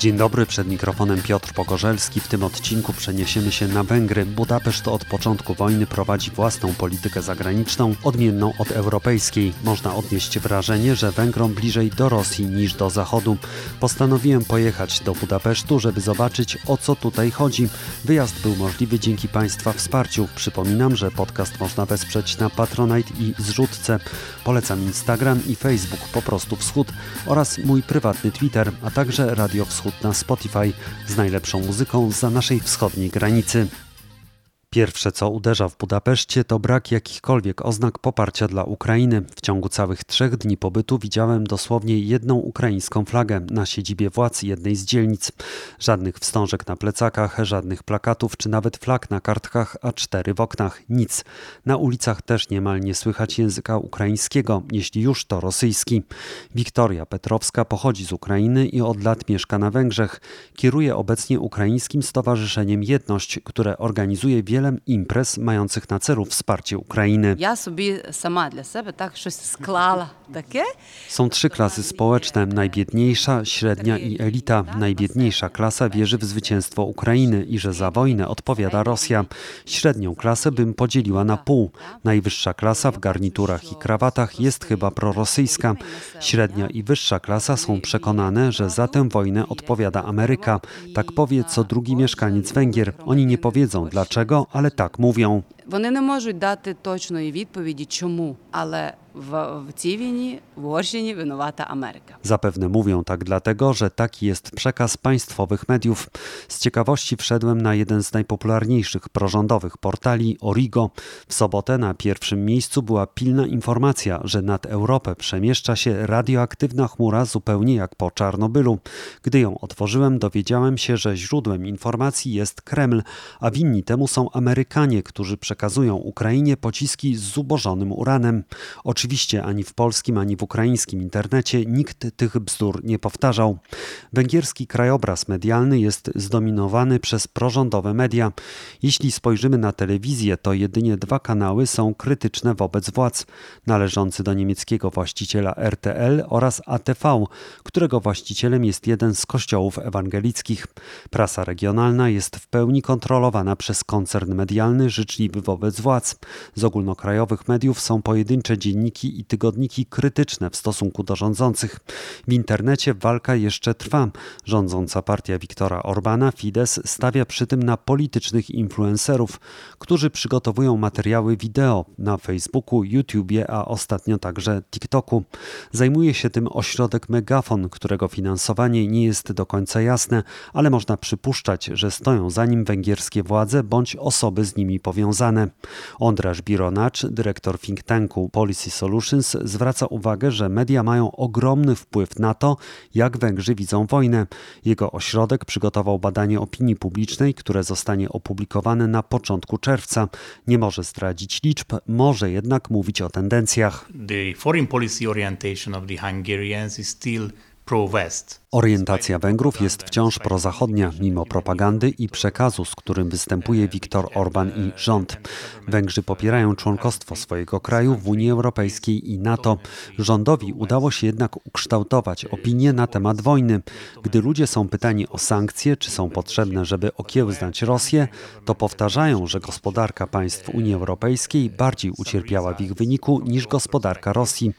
Dzień dobry, przed mikrofonem Piotr Pogorzelski. W tym odcinku przeniesiemy się na Węgry. Budapeszt od początku wojny prowadzi własną politykę zagraniczną, odmienną od europejskiej. Można odnieść wrażenie, że Węgrom bliżej do Rosji niż do Zachodu. Postanowiłem pojechać do Budapesztu, żeby zobaczyć o co tutaj chodzi. Wyjazd był możliwy dzięki Państwa wsparciu. Przypominam, że podcast można wesprzeć na Patronite i zrzutce. Polecam Instagram i Facebook po prostu Wschód oraz mój prywatny Twitter, a także Radio Wschód na Spotify z najlepszą muzyką za naszej wschodniej granicy. Pierwsze, co uderza w Budapeszcie, to brak jakichkolwiek oznak poparcia dla Ukrainy. W ciągu całych trzech dni pobytu widziałem dosłownie jedną ukraińską flagę na siedzibie władz jednej z dzielnic. Żadnych wstążek na plecakach, żadnych plakatów czy nawet flag na kartkach A4 w oknach. Nic. Na ulicach też niemal nie słychać języka ukraińskiego, jeśli już to rosyjski. Wiktoria Petrowska pochodzi z Ukrainy i od lat mieszka na Węgrzech. Kieruje obecnie ukraińskim stowarzyszeniem Jedność, które organizuje wiele wiele imprez mających na celu wsparcie Ukrainy. Ja sobie sama dla siebie tak coś sklała takie. Są trzy klasy społeczne: najbiedniejsza, średnia i elita. Najbiedniejsza klasa wierzy w zwycięstwo Ukrainy i że za wojnę odpowiada Rosja. Średnią klasę bym podzieliła na pół. Najwyższa klasa w garniturach i krawatach jest chyba prorosyjska. Średnia i wyższa klasa są przekonane, że za tę wojnę odpowiada Ameryka. Tak powie co drugi mieszkaniec Węgier. Oni nie powiedzą dlaczego, ale tak mówią. Вони не можуть дати точної відповіді, чому, але w, w цій wojnie, w Орщині wynowata Ameryka. Zapewne mówią tak dlatego, że taki jest przekaz państwowych mediów. Z ciekawości wszedłem na jeden z najpopularniejszych prorządowych portali Origo. W sobotę na pierwszym miejscu była pilna informacja, że nad Europę przemieszcza się radioaktywna chmura zupełnie jak po Czarnobylu. Gdy ją otworzyłem, dowiedziałem się, że źródłem informacji jest Kreml, a winni temu są Amerykanie, którzy przekazują Ukrainie pociski z zubożonym uranem. Oczywiście ani w polskim, ani w ukraińskim internecie nikt tych bzdur nie powtarzał. Węgierski krajobraz medialny jest zdominowany przez prorządowe media. Jeśli spojrzymy na telewizję, to jedynie dwa kanały są krytyczne wobec władz, należący do niemieckiego właściciela RTL oraz ATV, którego właścicielem jest jeden z kościołów ewangelickich. Prasa regionalna jest w pełni kontrolowana przez koncern medialny życzliwy wobec władz. Z ogólnokrajowych mediów są pojedyncze dzienniki i tygodniki krytyczne w stosunku do rządzących. W internecie walka jeszcze trwa. Rządząca partia Viktora Orbana, Fidesz, stawia przy tym na politycznych influencerów, którzy przygotowują materiały wideo na Facebooku, YouTubie, a ostatnio także TikToku. Zajmuje się tym ośrodek Megafon, którego finansowanie nie jest do końca jasne, ale można przypuszczać, że stoją za nim węgierskie władze bądź osoby z nimi powiązane. Ondraż Bironacz, dyrektor think tanku Policy Solutions zwraca uwagę, że media mają ogromny wpływ na to, jak Węgrzy widzą wojnę. Jego ośrodek przygotował badanie opinii publicznej, które zostanie opublikowane na początku czerwca. Nie może zdradzić liczb, może jednak mówić o tendencjach. The foreign policy orientation of the Hungarians is still pro-West. Orientacja Węgrów jest wciąż prozachodnia, mimo propagandy i przekazu, z którym występuje Viktor Orban i rząd. Węgrzy popierają członkostwo swojego kraju w Unii Europejskiej i NATO. Rządowi udało się jednak ukształtować opinię na temat wojny. Gdy ludzie są pytani o sankcje, czy są potrzebne, żeby okiełznać Rosję, to powtarzają, że gospodarka państw Unii Europejskiej bardziej ucierpiała w ich wyniku niż gospodarka Rosji.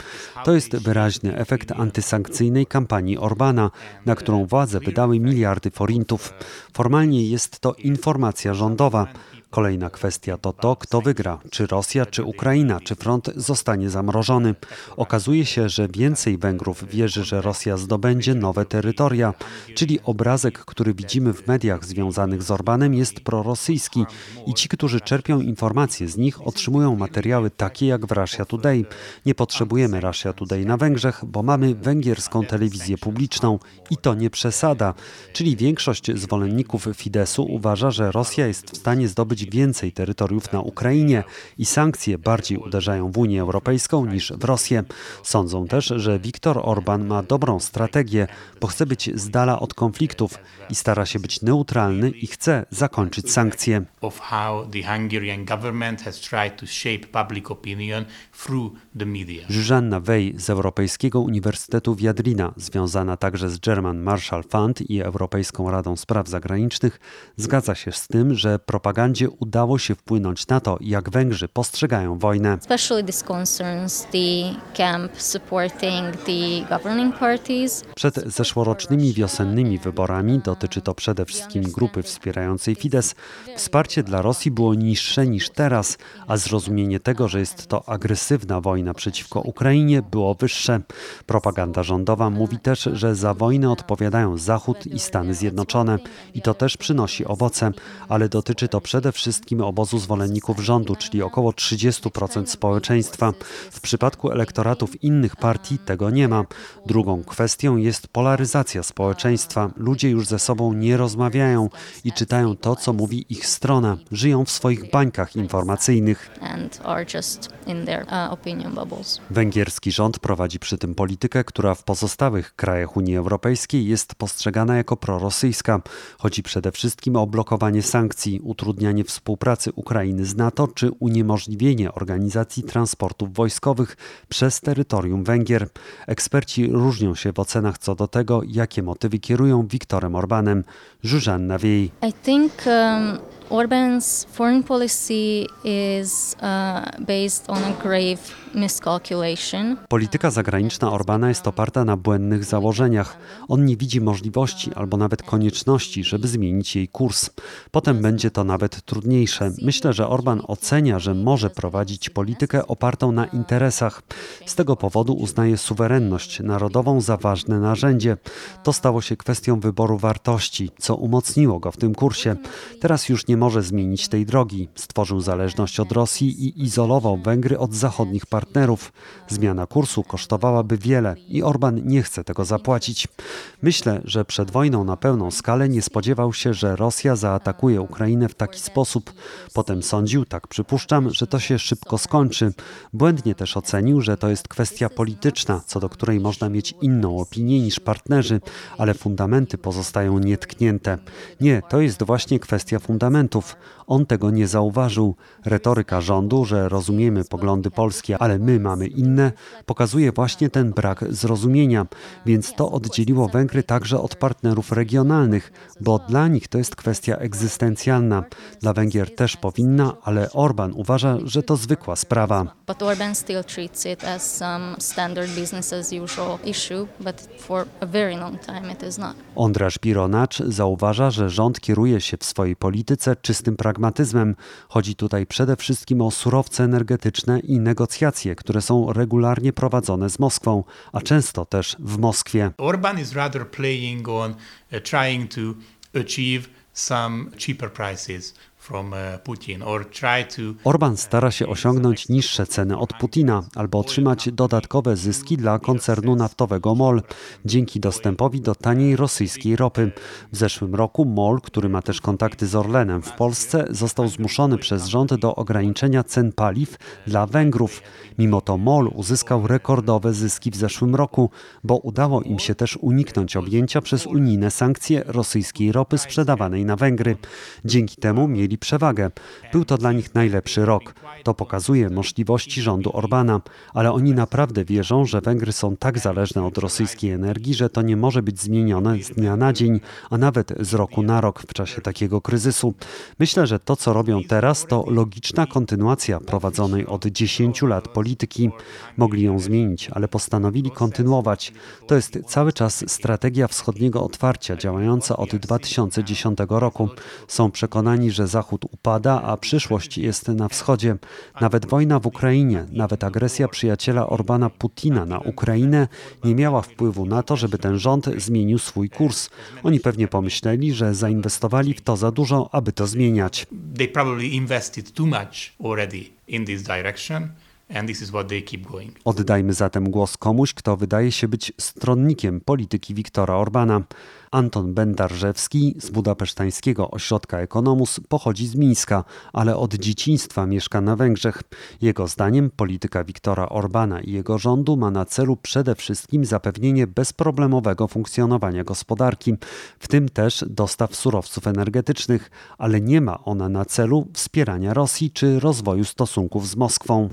To jest wyraźny efekt antysankcyjnej kampanii Orbana na którą władze wydały miliardy forintów. Formalnie jest to informacja rządowa. Kolejna kwestia to to, kto wygra, czy Rosja, czy Ukraina, czy front zostanie zamrożony. Okazuje się, że więcej Węgrów wierzy, że Rosja zdobędzie nowe terytoria, czyli obrazek, który widzimy w mediach związanych z Orbanem jest prorosyjski i ci, którzy czerpią informacje z nich, otrzymują materiały takie jak w Russia Today. Nie potrzebujemy Russia Today na Węgrzech, bo mamy węgierską telewizję publiczną i to nie przesada. Czyli większość zwolenników Fidesu uważa, że Rosja jest w stanie zdobyć zdobyć więcej terytoriów na Ukrainie i sankcje bardziej uderzają w Unię Europejską niż w Rosję. Sądzą też, że Viktor Orban ma dobrą strategię, bo chce być z dala od konfliktów i stara się być neutralny i chce zakończyć sankcje. Zuzanna Wej z Europejskiego Uniwersytetu Wiadrina, związana także z German Marshall Fund i Europejską Radą Spraw Zagranicznych, zgadza się z tym, że propagandzie udało się wpłynąć na to, jak Węgrzy postrzegają wojnę. Przed zeszłorocznymi wiosennymi wyborami dotyczy to przede wszystkim grupy wspierającej Fidesz. Wsparcie dla Rosji było niższe niż teraz, a zrozumienie tego, że jest to agresywna wojna przeciwko Ukrainie było wyższe. Propaganda rządowa mówi też, że za wojnę odpowiadają Zachód i Stany Zjednoczone i to też przynosi owoce, ale dotyczy to przede wszystkim obozu zwolenników rządu, czyli około 30% społeczeństwa. W przypadku elektoratów innych partii tego nie ma. Drugą kwestią jest polaryzacja społeczeństwa. Ludzie już ze sobą nie rozmawiają i czytają to, co mówi ich strona. Żyją w swoich bańkach informacyjnych. uh. Węgierski rząd prowadzi przy tym politykę, która w pozostałych krajach Unii Europejskiej jest postrzegana jako prorosyjska. Chodzi przede wszystkim o blokowanie sankcji, utrudnianie współpracy Ukrainy z NATO czy uniemożliwienie organizacji transportów wojskowych przez terytorium Węgier. Eksperci różnią się w ocenach co do tego, jakie motywy kierują Viktorem Orbanem. Zuzanna Wiej. I think um, Orban's foreign policy is uh, based on a grave miscalculation. Polityka zagraniczna Orbana jest oparta na błędnych założeniach. On nie widzi możliwości albo nawet konieczności, żeby zmienić jej kurs. Potem będzie to nawet trudniejsze. Myślę, że Orban ocenia, że może prowadzić politykę opartą na interesach. Z tego powodu uznaje suwerenność narodową za ważne narzędzie. To stało się kwestią wyboru wartości, co umocniło go w tym kursie. Teraz już nie może zmienić tej drogi. Stworzył zależność od Rosji i izolował Węgry od zachodnich partnerów. Zmiana kursu kosztowałaby wiele i Orban nie chce tego zapłacić. Myślę, że przed wojną na pełną skalę nie spodziewał się, że Rosja zaatakuje Ukrainę w taki sposób. Potem sądził, tak przypuszczam, że to się szybko skończy. Błędnie też ocenił, że to jest kwestia polityczna, co do której można mieć inną opinię niż partnerzy, ale fundamenty pozostają nietknięte. Nie, to jest właśnie kwestia fundamentów. On tego nie zauważył. Retoryka rządu, że rozumiemy poglądy polskie, ale my mamy inne, pokazuje właśnie ten brak zrozumienia, więc to oddzieliło Węgry także od partnerów regionalnych, bo dla nich to jest kwestia egzystencjalna. Dla Węgier też powinna, ale Orban uważa, że to zwykła sprawa. But Orban still treats it as some standard business as usual issue, but for a very long time it is not. Ondraż Bironacz zauważa, że rząd kieruje się w swojej polityce czystym pragmatyzmem. Chodzi tutaj przede wszystkim o surowce energetyczne i negocjacje, które są regularnie prowadzone z Moskwą, a często też w Moskwie. Orban is rather playing on uh, trying to achieve some cheaper prices to Orban stara się osiągnąć niższe ceny od Putina albo otrzymać dodatkowe zyski dla koncernu naftowego MOL dzięki dostępowi do taniej rosyjskiej ropy. W zeszłym roku MOL, który ma też kontakty z Orlenem w Polsce, został zmuszony przez rząd do ograniczenia cen paliw dla Węgrów. Mimo to MOL uzyskał rekordowe zyski w zeszłym roku, bo udało im się też uniknąć objęcia przez unijne sankcje rosyjskiej ropy sprzedawanej na Węgry. Dzięki temu mieli przewagę. Był to dla nich najlepszy rok. To pokazuje możliwości rządu Orbana, ale oni naprawdę wierzą, że Węgry są tak zależne od rosyjskiej energii, że to nie może być zmienione z dnia na dzień, a nawet z roku na rok w czasie takiego kryzysu. Myślę, że to, co robią teraz, to logiczna kontynuacja prowadzonej od 10 lat polityki. Mogli ją zmienić, ale postanowili kontynuować. To jest cały czas strategia wschodniego otwarcia działająca od 2010 roku. Są przekonani, że Zachód upada, a przyszłość jest na wschodzie. Nawet wojna w Ukrainie, nawet agresja przyjaciela Orbana Putina na Ukrainę nie miała wpływu na to, żeby ten rząd zmienił swój kurs. Oni pewnie pomyśleli, że zainwestowali w to za dużo, aby to zmieniać. they probably invested too much already in this direction and this is what they keep going. Oddajmy zatem głos komuś, kto wydaje się być stronnikiem polityki Viktora Orbana. Anton Bendarzewski z budapesztańskiego ośrodka Ekonomus pochodzi z Mińska, ale od dzieciństwa mieszka na Węgrzech. Jego zdaniem polityka Viktora Orbana i jego rządu ma na celu przede wszystkim zapewnienie bezproblemowego funkcjonowania gospodarki, w tym też dostaw surowców energetycznych, ale nie ma ona na celu wspierania Rosji czy rozwoju stosunków z Moskwą.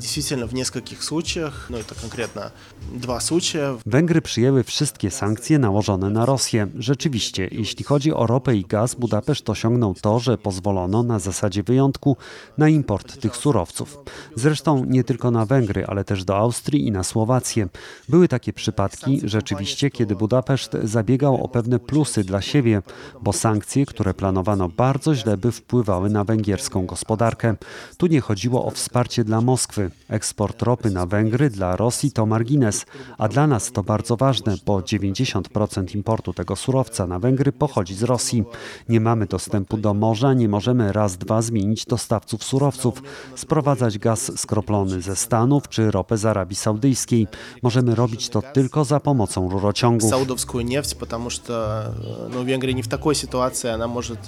Węgry przyjęły wszystkie sankcje nałożone na Rosję. Rzeczywiście, jeśli chodzi o ropę i gaz, Budapeszt osiągnął to, że pozwolono na zasadzie wyjątku na import tych surowców. Zresztą nie tylko na Węgry, ale też do Austrii i na Słowację. Były takie przypadki rzeczywiście, kiedy Budapeszt zabiegał o pewne plusy dla siebie, bo sankcje, które planowano bardzo źle, by wpływały na węgierską gospodarkę. Tu nie chodziło o wsparcie dla Moskwy. Eksport ropy na Węgry dla Rosji to margines, a dla nas to bardzo ważne, bo 90% importu tego surowca na Węgry pochodzi z Rosji. Nie mamy dostępu do morza, nie możemy raz, dwa zmienić dostawców surowców, sprowadzać gaz skroplony ze Stanów czy ropę z Arabii Saudyjskiej. Możemy robić to tylko za pomocą rurociągów. Saudowską nефть, потому что ну, Венгрия не в такой ситуации, она может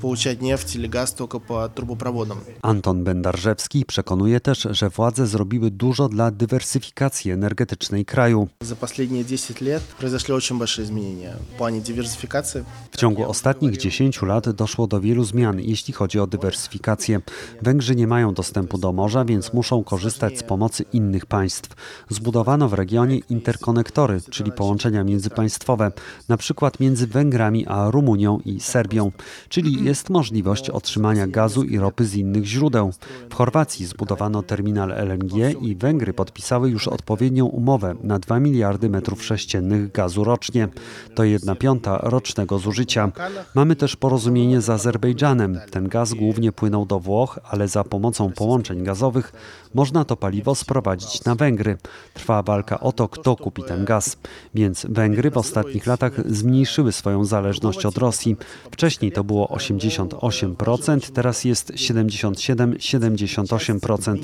получать нефть или газ только по трубопроводам. Anton Bendarzewski przekonuje też, że władze zrobiły dużo dla dywersyfikacji energetycznej kraju. За последние 10 лет произошли очень большие изменения в плане диверсификации. W ciągu ostatnich 10 lat doszło do wielu zmian, jeśli chodzi o dywersyfikację. Węgrzy nie mają dostępu do morza, więc muszą korzystać z pomocy innych państw. Zbudowano w regionie interkonektory, czyli połączenia międzypaństwowe, na przykład między Węgrami a Rumunią i Serbią, czyli jest możliwość otrzymania gazu i ropy z innych źródeł. W Chorwacji zbudowano terminal LNG i Węgry podpisały już odpowiednią umowę na 2 miliardy metrów sześciennych gazu rocznie. To jedna piąta rocznego zużycia. Mamy też porozumienie z Azerbejdżanem. Ten gaz głównie płynął do Włoch, ale za pomocą połączeń gazowych można to paliwo sprowadzić na Węgry. Trwa walka o to, kto kupi ten gaz. Więc Węgry w ostatnich latach zmniejszyły swoją zależność od Rosji. Wcześniej to było 88%, teraz jest 77-78%,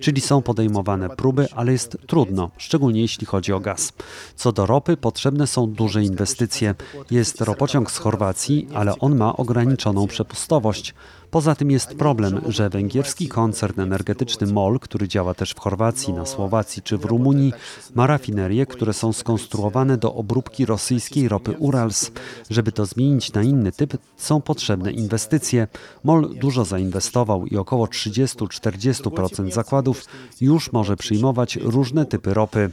czyli są podejmowane próby, ale jest trudno, szczególnie jeśli chodzi o gaz. Co do ropy, potrzebne są duże inwestycje. Jest ropociąg z Chorwacji, ale on ma ograniczoną przepustowość. Poza tym jest problem, że węgierski koncern energetyczny MOL, który działa też w Chorwacji, na Słowacji czy w Rumunii, ma rafinerie, które są skonstruowane do obróbki rosyjskiej ropy Urals. Żeby to zmienić na inny typ, są potrzebne inwestycje. MOL dużo zainwestował i około 30-40% zakładów już może przyjmować różne typy ropy.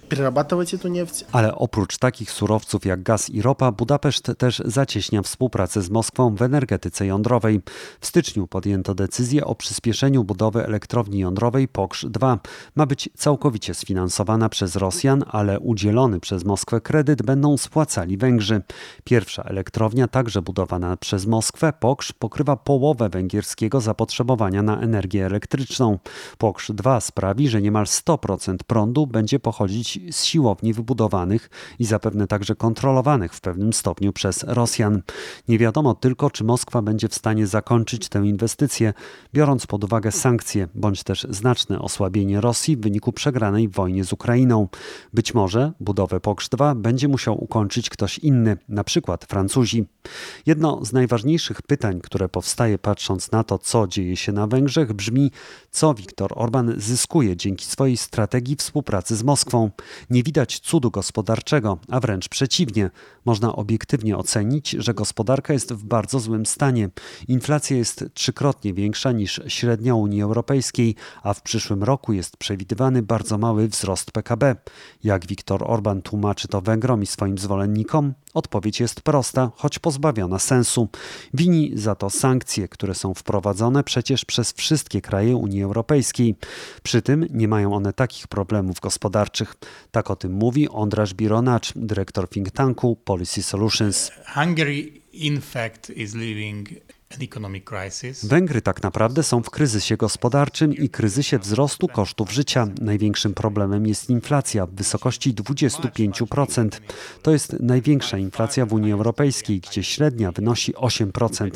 Ale oprócz takich surowców jak gaz i ropa, Budapeszt też zacieśnia współpracę z Moskwą w energetyce jądrowej. W styczniu podjęto decyzję o przyspieszeniu budowy elektrowni jądrowej Poksz 2. Ma być całkowicie sfinansowana przez Rosjan, ale udzielony przez Moskwę kredyt będą spłacali Węgrzy. Pierwsza elektrownia, także budowana przez Moskwę, Poksz, pokrywa połowę węgierskiego zapotrzebowania na energię elektryczną. Poksz 2 sprawi, że niemal 100% prądu będzie pochodzić z siłowni wybudowanych i zapewne także kontrolowanych w pewnym stopniu przez Rosjan. Nie wiadomo tylko, czy Moskwa będzie w stanie zakończyć tę inwestycję, biorąc pod uwagę sankcje bądź też znaczne osłabienie Rosji w wyniku przegranej w wojnie z Ukrainą. Być może budowę Poksz 2 będzie musiał ukończyć ktoś inny, na przykład Francuzi. Jedno z najważniejszych pytań, które powstaje patrząc na to, co dzieje się na Węgrzech, brzmi, co Viktor Orban zyskuje dzięki swojej strategii współpracy z Moskwą. Nie widać cudu gospodarczego, a wręcz przeciwnie. Można obiektywnie ocenić, że gospodarka jest w bardzo złym stanie. Inflacja jest trzykrotnie większa niż średnia Unii Europejskiej, a w przyszłym roku jest przewidywany bardzo mały wzrost PKB. Jak Viktor Orban tłumaczy to Węgrom i swoim zwolennikom? Odpowiedź jest prosta, choć pozbawiona sensu. Wini za to sankcje, które są wprowadzone przecież przez wszystkie kraje Unii Europejskiej. Przy tym nie mają one takich problemów gospodarczych. Tak o tym mówi Ondraż Bironacz, dyrektor think tanku Policy Solutions. Hungary, in fact, is living. Węgry tak naprawdę są w kryzysie gospodarczym i kryzysie wzrostu kosztów życia. Największym problemem jest inflacja w wysokości 25%. To jest największa inflacja w Unii Europejskiej, gdzie średnia wynosi 8%.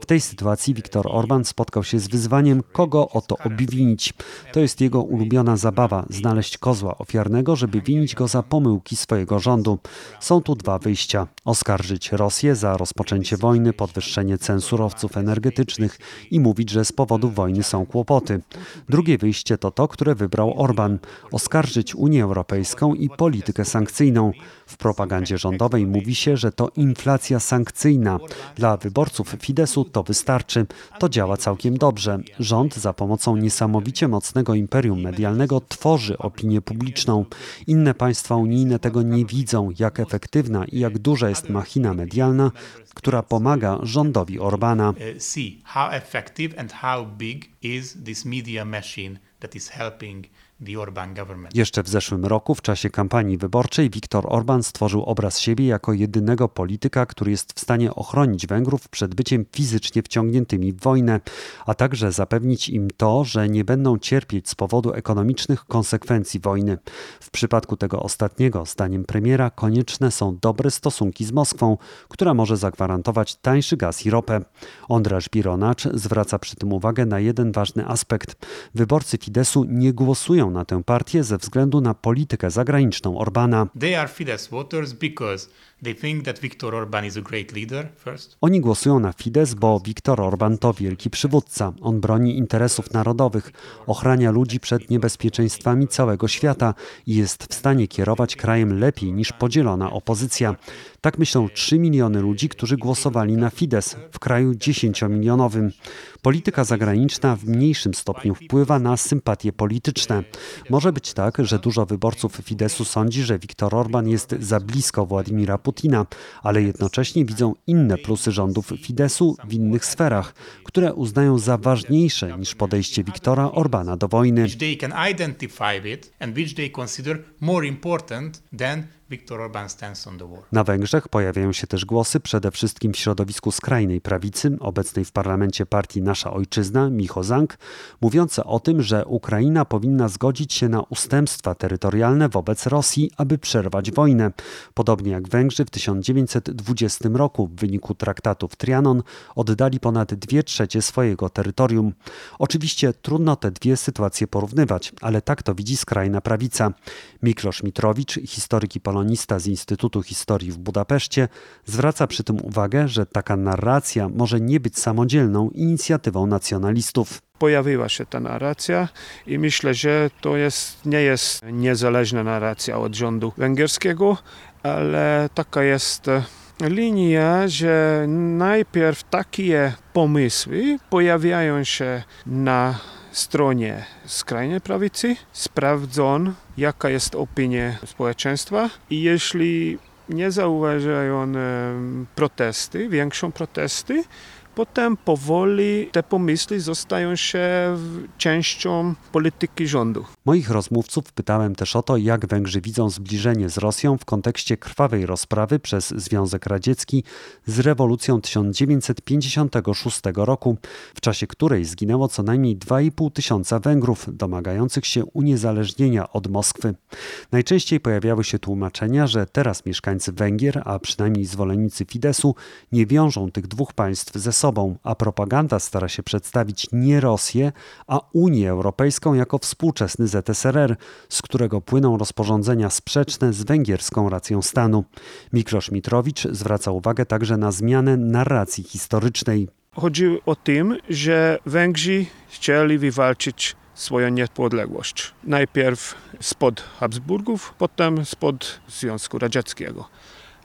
W tej sytuacji Viktor Orban spotkał się z wyzwaniem, kogo o to obwinić. To jest jego ulubiona zabawa znaleźć kozła ofiarnego, żeby winić go za pomyłki swojego rządu. Są tu dwa wyjścia: oskarżyć Rosję za rozpoczęcie wojny, podwyższenie cen surowców energetycznych i mówić, że z powodu wojny są kłopoty. Drugie wyjście to to, które wybrał Orban oskarżyć Unię Europejską i politykę sankcyjną. W propagandzie rządowej mówi się, że to inflacja sankcyjna. Dla wyborców Fidesu to wystarczy. To działa całkiem dobrze. Rząd za pomocą niesamowicie mocnego imperium medialnego tworzy opinię publiczną. Inne państwa unijne tego nie widzą, jak efektywna i jak duża jest machina medialna, która pomaga rządowi Orbana. Uh, see how effective and how big is this media machine that is helping. Jeszcze w zeszłym roku, w czasie kampanii wyborczej, Viktor Orban stworzył obraz siebie jako jedynego polityka, który jest w stanie ochronić Węgrów przed byciem fizycznie wciągniętymi w wojnę, a także zapewnić im to, że nie będą cierpieć z powodu ekonomicznych konsekwencji wojny. W przypadku tego ostatniego, zdaniem premiera, konieczne są dobre stosunki z Moskwą, która może zagwarantować tańszy gaz i ropę. Ondraż Bironacz zwraca przy tym uwagę na jeden ważny aspekt. Wyborcy Fidesu nie głosują na tę partię ze względu na politykę zagraniczną Orbana. Oni głosują na Fidesz, bo Viktor Orban to wielki przywódca. On broni interesów narodowych, ochrania ludzi przed niebezpieczeństwami całego świata i jest w stanie kierować krajem lepiej niż podzielona opozycja. Tak myślą 3 miliony ludzi, którzy głosowali na Fidesz w kraju 10-milionowym. Polityka zagraniczna w mniejszym stopniu wpływa na sympatie polityczne. Może być tak, że dużo wyborców Fideszu sądzi, że Viktor Orban jest za blisko Władimira Putina, ale jednocześnie widzą inne plusy rządów Fideszu w innych sferach, które uznają za ważniejsze niż podejście Viktora Orbana do wojny. Na Węgrzech pojawiają się też głosy, przede wszystkim w środowisku skrajnej prawicy, obecnej w parlamencie partii Nasza Ojczyzna, Micho Zank, mówiące o tym, że Ukraina powinna zgodzić się na ustępstwa terytorialne wobec Rosji, aby przerwać wojnę. Podobnie jak Węgrzy w 1920 roku w wyniku traktatów Trianon oddali ponad dwie trzecie swojego terytorium. Oczywiście trudno te dwie sytuacje porównywać, ale tak to widzi skrajna prawica. Miklosz Mitrowicz, historyk i polonista z Instytutu Historii w Budapeszcie, zwraca przy tym uwagę, że taka narracja może nie być samodzielną inicjatywą nacjonalistów. Pojawiła się ta narracja i myślę, że to jest, nie jest niezależna narracja od rządu węgierskiego, ale taka jest linia, że najpierw takie pomysły pojawiają się na stronie skrajnej prawicy, sprawdzą jaka jest opinia społeczeństwa i jeśli nie zauważają protesty, większą protesty, potem powoli te pomysły zostają się częścią polityki rządu. Moich rozmówców pytałem też o to, jak Węgrzy widzą zbliżenie z Rosją w kontekście krwawej rozprawy przez Związek Radziecki z rewolucją 1956 roku, w czasie której zginęło co najmniej 2,5 tysiąca Węgrów domagających się uniezależnienia od Moskwy. Najczęściej pojawiały się tłumaczenia, że teraz mieszkańcy Węgier, a przynajmniej zwolennicy Fidesu, nie wiążą tych dwóch państw ze sobą, a propaganda stara się przedstawić nie Rosję, a Unię Europejską jako współczesny ZSRR, z którego płyną rozporządzenia sprzeczne z węgierską racją stanu. Miklosz Mitrowicz zwraca uwagę także na zmianę narracji historycznej. Chodzi o tym, że Węgrzy chcieli wywalczyć swoją niepodległość. Najpierw spod Habsburgów, potem spod Związku Radzieckiego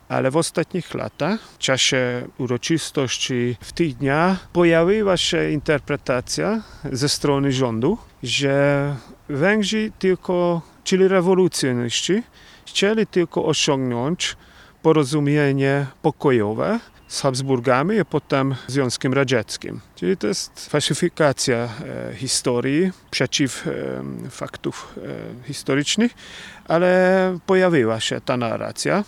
ale w ostatnich latach, w czasie uroczystości w tych dniach, pojawiła się interpretacja ze strony rządu, że Węgrzy tylko, czyli rewolucjoniści, chcieli tylko osiągnąć porozumienie pokojowe z Habsburgami, a potem Związkiem Radzieckim. Czyli to jest falsyfikacja e, historii przeciw e, faktów e, historycznych, ale pojawiła się ta narracja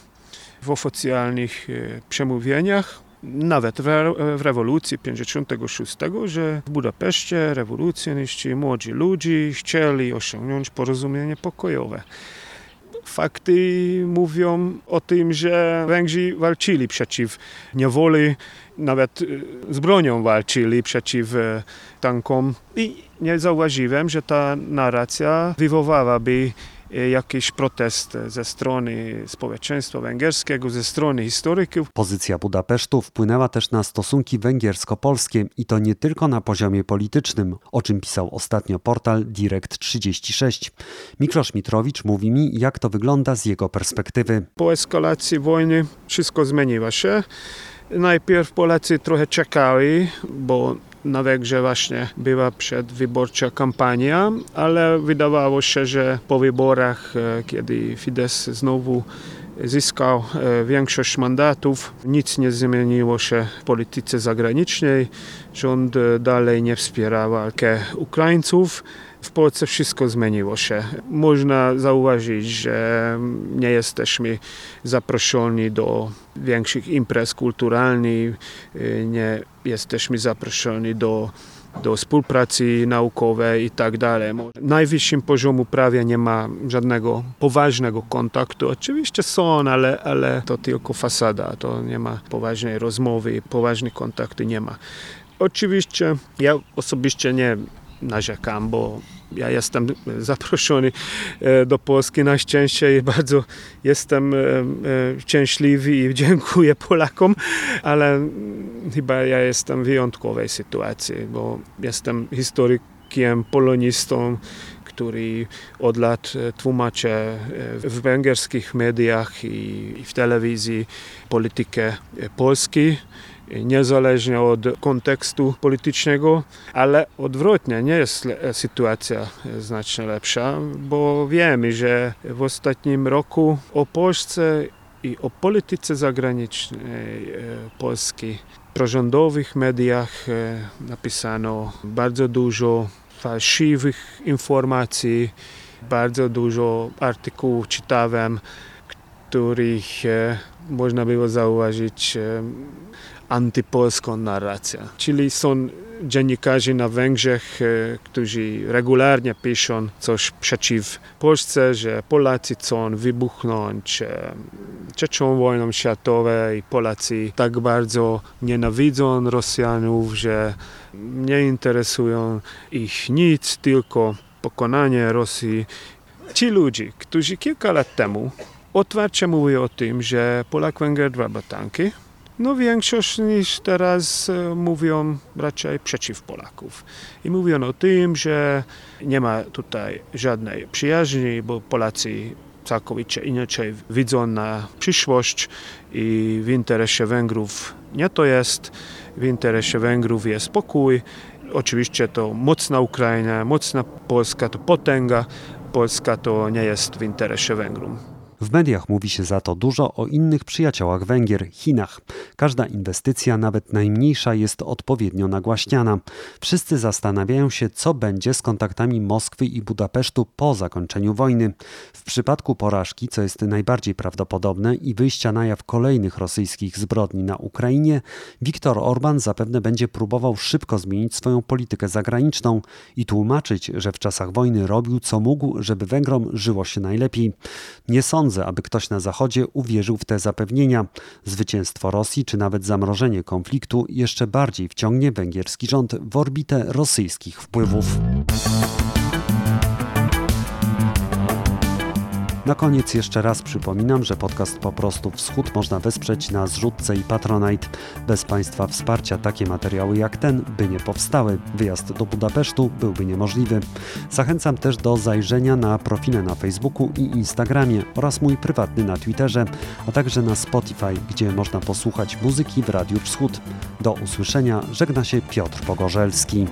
w oficjalnych e, przemówieniach nawet w, re, w rewolucji 56, że w Budapeszcie rewolucjoniści, młodzi ludzie chcieli osiągnąć porozumienie pokojowe. Fakty mówią o tym, że Węgrzy walczyli przeciw niewoli, nawet y, z bronią walczyli przeciw y, tankom i nie zauważyłem, że ta narracja wywołałaby y, jakiś protest ze strony społeczeństwa węgierskiego, ze strony historyków. Pozycja Budapesztu wpłynęła też na stosunki węgiersko-polskie i to nie tylko na poziomie politycznym, o czym pisał ostatnio portal Direct36. Miklosz Mitrowicz mówi mi, jak to wygląda z jego perspektywy. Po eskalacji wojny wszystko zmieniło się. Najpierw Polacy trochę czekali, bo na Węgrzech właśnie była przedwyborcza kampania, ale wydawało się, że po wyborach, e, kiedy Fidesz znowu zyskał e, większość mandatów, nic nie zmieniło się w polityce zagranicznej. Rząd e, dalej nie wspierał walkę Ukraińców. W Polsce wszystko zmieniło się. Można zauważyć, że nie jesteśmy zaproszeni do większych imprez kulturalnych, nie jesteśmy zaproszeni do do współpracy naukowej i tak dalej. Na najwyższym poziomu prawie nie ma żadnego poważnego kontaktu. Oczywiście są, ale, ale to tylko fasada, to nie ma poważnej rozmowy, poważnych kontaktu nie ma. Oczywiście ja osobiście nie narzekam, bo ja jestem zaproszony e, do Polski. Na szczęście i bardzo jestem e, e, szczęśliwy i dziękuję Polakom, ale chyba ja jestem w wyjątkowej sytuacji, bo jestem historykiem, polonistą, który od lat tłumaczy w węgierskich mediach i w telewizji politykę Polski niezależnie od kontekstu politycznego, ale odwrotnie, nie jest sytuacja znacznie lepsza, bo wiemy, że w ostatnim roku o Polsce i o polityce zagranicznej e, Polski w prorządowych mediach e, napisano bardzo dużo fałszywych informacji, bardzo dużo artykułów czytałem, których e, można było zauważyć antypolską narrację. Czyli są dziennikarze na Węgrzech, e, którzy regularnie piszą coś przeciw Polsce, że Polacy chcą wybuchnąć e, trzecią wojną światową i Polacy tak bardzo nienawidzą Rosjanów, że nie interesują ich nic, tylko pokonanie Rosji. Ci ludzie, którzy kilka lat temu otwarcie mówią o tym, że Polak-Węgier dwa batanki, no większość niż teraz e, mówią raczej przeciw Polaków. I mówią o tym, że nie ma tutaj żadnej przyjaźni, bo Polacy całkowicie inaczej widzą na przyszłość i w interesie Węgrów nie to jest. W interesie Węgrów jest spokój. Oczywiście to mocna Ukraina, mocna Polska to potęga. Polska to nie jest w interesie Węgrów. W mediach mówi się za to dużo o innych przyjaciołach Węgier, Chinach. Każda inwestycja, nawet najmniejsza, jest odpowiednio nagłaśniana. Wszyscy zastanawiają się, co będzie z kontaktami Moskwy i Budapesztu po zakończeniu wojny. W przypadku porażki, co jest najbardziej prawdopodobne, i wyjścia na jaw kolejnych rosyjskich zbrodni na Ukrainie, Viktor Orban zapewne będzie próbował szybko zmienić swoją politykę zagraniczną i tłumaczyć, że w czasach wojny robił co mógł, żeby Węgrom żyło się najlepiej. Nie sądzę, sądzę, aby ktoś na Zachodzie uwierzył w te zapewnienia. Zwycięstwo Rosji czy nawet zamrożenie konfliktu jeszcze bardziej wciągnie węgierski rząd w orbitę rosyjskich wpływów. Na koniec jeszcze raz przypominam, że podcast Po prostu Wschód można wesprzeć na zrzutce i Patronite. Bez Państwa wsparcia takie materiały jak ten by nie powstały. Wyjazd do Budapesztu byłby niemożliwy. Zachęcam też do zajrzenia na profile na Facebooku i Instagramie oraz mój prywatny na Twitterze, a także na Spotify, gdzie można posłuchać muzyki w Radiu Wschód. Do usłyszenia żegna się Piotr Pogorzelski.